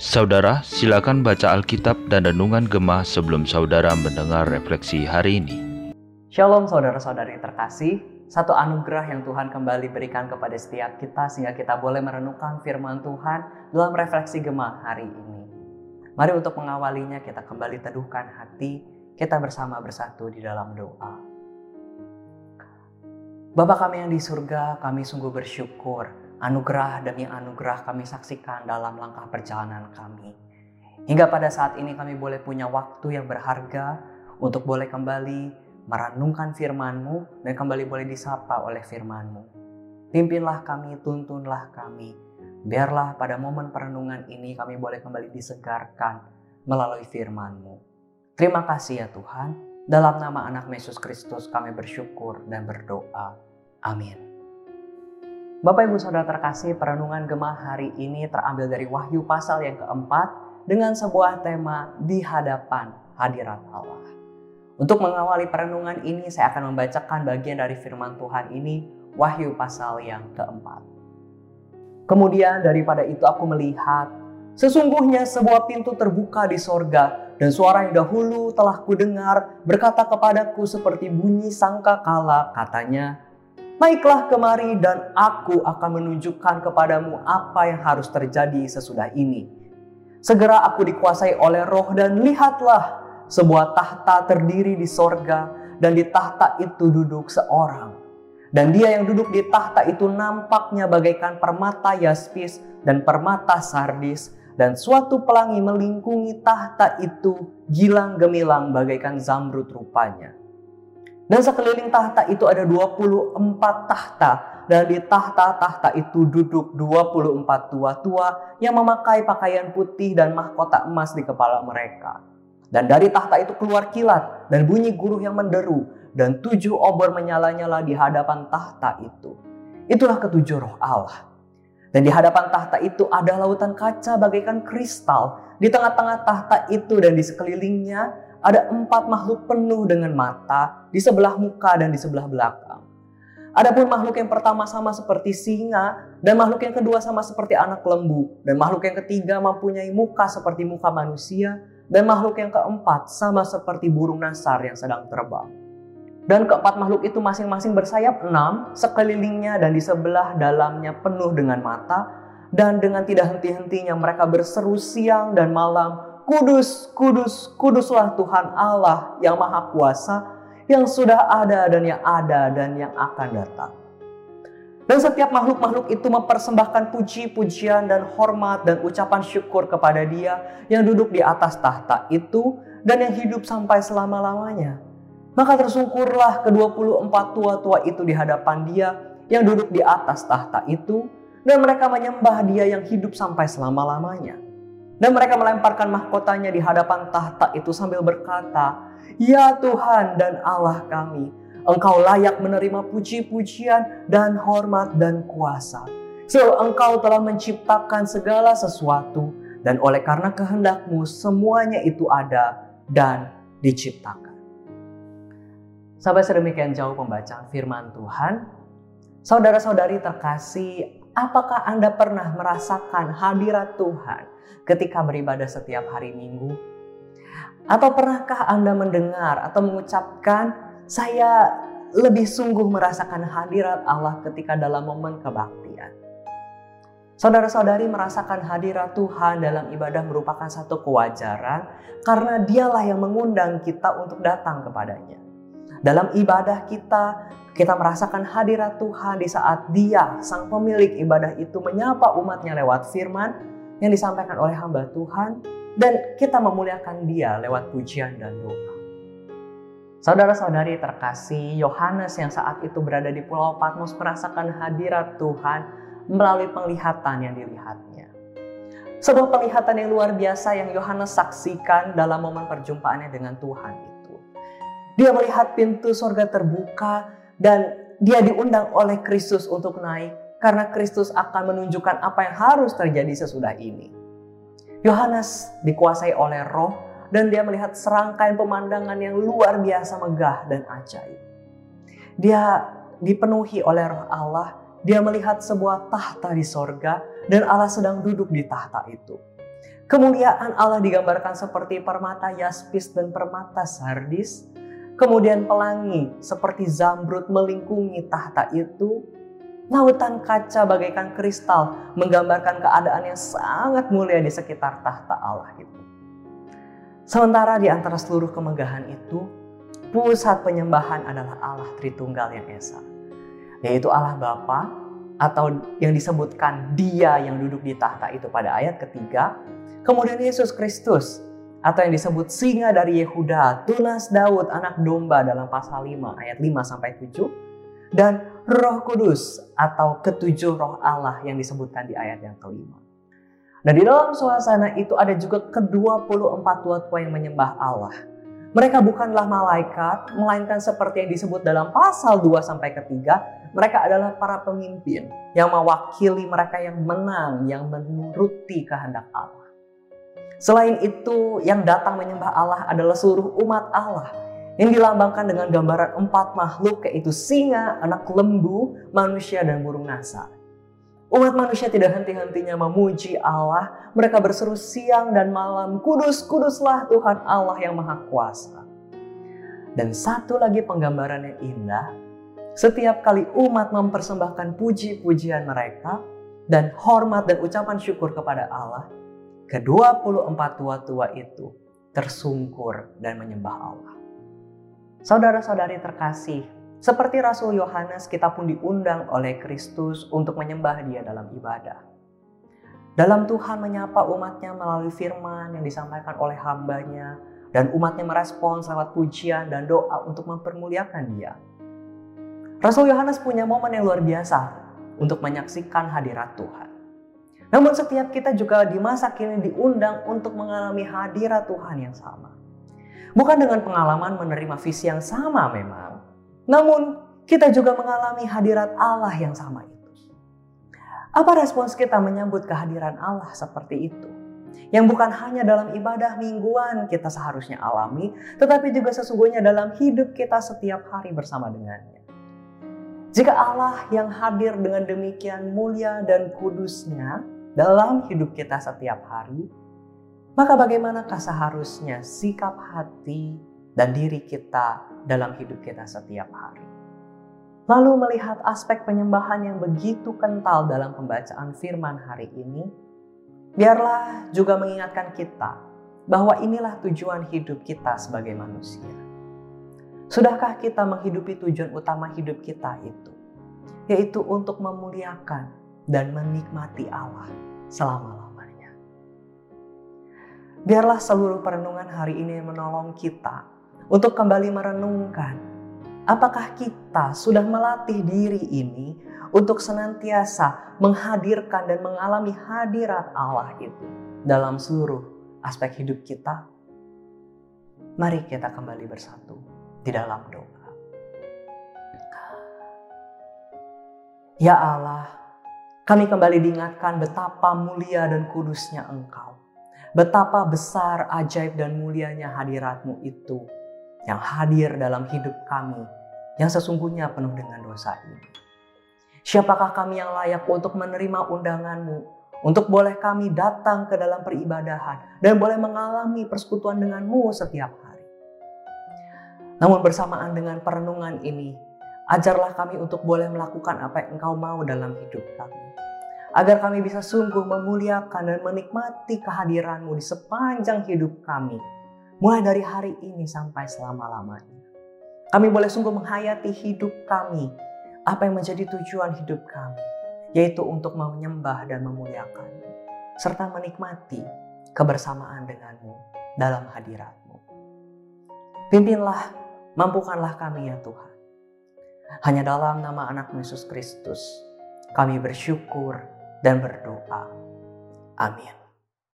Saudara, silakan baca Alkitab dan Renungan Gemah sebelum saudara mendengar refleksi hari ini. Shalom saudara-saudari terkasih, satu anugerah yang Tuhan kembali berikan kepada setiap kita sehingga kita boleh merenungkan firman Tuhan dalam refleksi Gemah hari ini. Mari untuk mengawalinya kita kembali teduhkan hati, kita bersama bersatu di dalam doa. Bapa kami yang di surga, kami sungguh bersyukur anugerah demi anugerah kami saksikan dalam langkah perjalanan kami. Hingga pada saat ini kami boleh punya waktu yang berharga untuk boleh kembali merenungkan firman-Mu dan kembali boleh disapa oleh firman-Mu. Pimpinlah kami, tuntunlah kami. Biarlah pada momen perenungan ini kami boleh kembali disegarkan melalui firman-Mu. Terima kasih ya Tuhan. Dalam nama anak Yesus Kristus kami bersyukur dan berdoa. Amin. Bapak Ibu Saudara terkasih, perenungan gemah hari ini terambil dari Wahyu pasal yang keempat dengan sebuah tema di hadapan hadirat Allah. Untuk mengawali perenungan ini, saya akan membacakan bagian dari firman Tuhan ini, Wahyu pasal yang keempat. Kemudian daripada itu aku melihat, sesungguhnya sebuah pintu terbuka di sorga, dan suara yang dahulu telah kudengar berkata kepadaku seperti bunyi sangka kala, katanya, Naiklah kemari dan aku akan menunjukkan kepadamu apa yang harus terjadi sesudah ini. Segera aku dikuasai oleh roh dan lihatlah sebuah tahta terdiri di sorga dan di tahta itu duduk seorang. Dan dia yang duduk di tahta itu nampaknya bagaikan permata yaspis dan permata sardis dan suatu pelangi melingkungi tahta itu gilang gemilang bagaikan zamrud rupanya. Dan sekeliling tahta itu ada 24 tahta. Dan di tahta-tahta itu duduk 24 tua-tua yang memakai pakaian putih dan mahkota emas di kepala mereka. Dan dari tahta itu keluar kilat dan bunyi guruh yang menderu. Dan tujuh obor menyala-nyala di hadapan tahta itu. Itulah ketujuh roh Allah. Dan di hadapan tahta itu ada lautan kaca bagaikan kristal. Di tengah-tengah tahta itu dan di sekelilingnya ada empat makhluk penuh dengan mata di sebelah muka dan di sebelah belakang. Adapun makhluk yang pertama sama seperti singa, dan makhluk yang kedua sama seperti anak lembu, dan makhluk yang ketiga mempunyai muka seperti muka manusia, dan makhluk yang keempat sama seperti burung nasar yang sedang terbang. Dan keempat makhluk itu masing-masing bersayap enam, sekelilingnya dan di sebelah dalamnya penuh dengan mata, dan dengan tidak henti-hentinya mereka berseru siang dan malam, Kudus, kudus, kuduslah Tuhan Allah yang Maha Kuasa, yang sudah ada dan yang ada dan yang akan datang. Dan setiap makhluk-makhluk itu mempersembahkan puji-pujian dan hormat dan ucapan syukur kepada dia yang duduk di atas tahta itu dan yang hidup sampai selama-lamanya. Maka tersungkurlah ke-24 tua-tua itu di hadapan dia yang duduk di atas tahta itu dan mereka menyembah dia yang hidup sampai selama-lamanya dan mereka melemparkan mahkotanya di hadapan tahta itu sambil berkata, Ya Tuhan dan Allah kami, Engkau layak menerima puji-pujian dan hormat dan kuasa. So, Engkau telah menciptakan segala sesuatu dan oleh karena kehendakmu semuanya itu ada dan diciptakan. Sampai sedemikian jauh pembacaan firman Tuhan. Saudara-saudari terkasih, apakah Anda pernah merasakan hadirat Tuhan ketika beribadah setiap hari Minggu? Atau pernahkah Anda mendengar atau mengucapkan, "Saya lebih sungguh merasakan hadirat Allah ketika dalam momen kebaktian"? Saudara-saudari merasakan hadirat Tuhan dalam ibadah merupakan satu kewajaran karena dialah yang mengundang kita untuk datang kepadanya. Dalam ibadah kita, kita merasakan hadirat Tuhan di saat dia, sang pemilik ibadah itu menyapa umatnya lewat firman yang disampaikan oleh hamba Tuhan dan kita memuliakan dia lewat pujian dan doa. Saudara-saudari terkasih, Yohanes yang saat itu berada di Pulau Patmos merasakan hadirat Tuhan melalui penglihatan yang dilihatnya. Sebuah penglihatan yang luar biasa yang Yohanes saksikan dalam momen perjumpaannya dengan Tuhan. Dia melihat pintu sorga terbuka dan dia diundang oleh Kristus untuk naik karena Kristus akan menunjukkan apa yang harus terjadi sesudah ini. Yohanes dikuasai oleh roh dan dia melihat serangkaian pemandangan yang luar biasa megah dan ajaib. Dia dipenuhi oleh roh Allah dia melihat sebuah tahta di sorga dan Allah sedang duduk di tahta itu. Kemuliaan Allah digambarkan seperti permata yaspis dan permata sardis. Kemudian pelangi seperti zamrud melingkungi tahta itu. Lautan kaca bagaikan kristal menggambarkan keadaan yang sangat mulia di sekitar tahta Allah itu. Sementara di antara seluruh kemegahan itu, pusat penyembahan adalah Allah Tritunggal yang Esa yaitu Allah Bapa atau yang disebutkan dia yang duduk di tahta itu pada ayat ketiga. Kemudian Yesus Kristus atau yang disebut singa dari Yehuda, tunas Daud, anak domba dalam pasal 5 ayat 5 sampai 7 dan Roh Kudus atau ketujuh roh Allah yang disebutkan di ayat yang kelima. Dan di dalam suasana itu ada juga ke-24 tua-tua yang menyembah Allah. Mereka bukanlah malaikat, melainkan seperti yang disebut dalam pasal 2 sampai ketiga, mereka adalah para pemimpin yang mewakili mereka yang menang, yang menuruti kehendak Allah. Selain itu, yang datang menyembah Allah adalah seluruh umat Allah yang dilambangkan dengan gambaran empat makhluk yaitu singa, anak lembu, manusia, dan burung nasar. Umat manusia tidak henti-hentinya memuji Allah. Mereka berseru siang dan malam, kudus, kuduslah Tuhan Allah yang Maha Kuasa. Dan satu lagi penggambaran yang indah, setiap kali umat mempersembahkan puji-pujian mereka dan hormat dan ucapan syukur kepada Allah, ke-24 tua-tua itu tersungkur dan menyembah Allah. Saudara-saudari terkasih, seperti Rasul Yohanes, kita pun diundang oleh Kristus untuk menyembah Dia dalam ibadah. Dalam Tuhan menyapa umatnya melalui firman yang disampaikan oleh hambanya, dan umatnya merespons lewat pujian dan doa untuk mempermuliakan Dia. Rasul Yohanes punya momen yang luar biasa untuk menyaksikan hadirat Tuhan. Namun setiap kita juga di masa kini diundang untuk mengalami hadirat Tuhan yang sama. Bukan dengan pengalaman menerima visi yang sama memang. Namun kita juga mengalami hadirat Allah yang sama itu. Apa respons kita menyambut kehadiran Allah seperti itu? Yang bukan hanya dalam ibadah mingguan kita seharusnya alami, tetapi juga sesungguhnya dalam hidup kita setiap hari bersama dengannya. Jika Allah yang hadir dengan demikian mulia dan kudusnya dalam hidup kita setiap hari, maka bagaimanakah seharusnya sikap hati dan diri kita dalam hidup kita setiap hari? Lalu melihat aspek penyembahan yang begitu kental dalam pembacaan firman hari ini, biarlah juga mengingatkan kita bahwa inilah tujuan hidup kita sebagai manusia Sudahkah kita menghidupi tujuan utama hidup kita itu? Yaitu untuk memuliakan dan menikmati Allah selama-lamanya. Biarlah seluruh perenungan hari ini menolong kita untuk kembali merenungkan apakah kita sudah melatih diri ini untuk senantiasa menghadirkan dan mengalami hadirat Allah itu dalam seluruh aspek hidup kita. Mari kita kembali bersatu di dalam doa. Ya Allah, kami kembali diingatkan betapa mulia dan kudusnya Engkau. Betapa besar, ajaib dan mulianya hadiratmu itu yang hadir dalam hidup kami yang sesungguhnya penuh dengan dosa ini. Siapakah kami yang layak untuk menerima undanganmu, untuk boleh kami datang ke dalam peribadahan dan boleh mengalami persekutuan denganmu setiap hari. Namun bersamaan dengan perenungan ini, ajarlah kami untuk boleh melakukan apa yang engkau mau dalam hidup kami. Agar kami bisa sungguh memuliakan dan menikmati kehadiranmu di sepanjang hidup kami. Mulai dari hari ini sampai selama-lamanya. Kami boleh sungguh menghayati hidup kami. Apa yang menjadi tujuan hidup kami. Yaitu untuk menyembah dan memuliakan. Serta menikmati kebersamaan denganmu dalam hadiratmu. Pimpinlah Mampukanlah kami ya Tuhan. Hanya dalam nama anak Yesus Kristus kami bersyukur dan berdoa. Amin.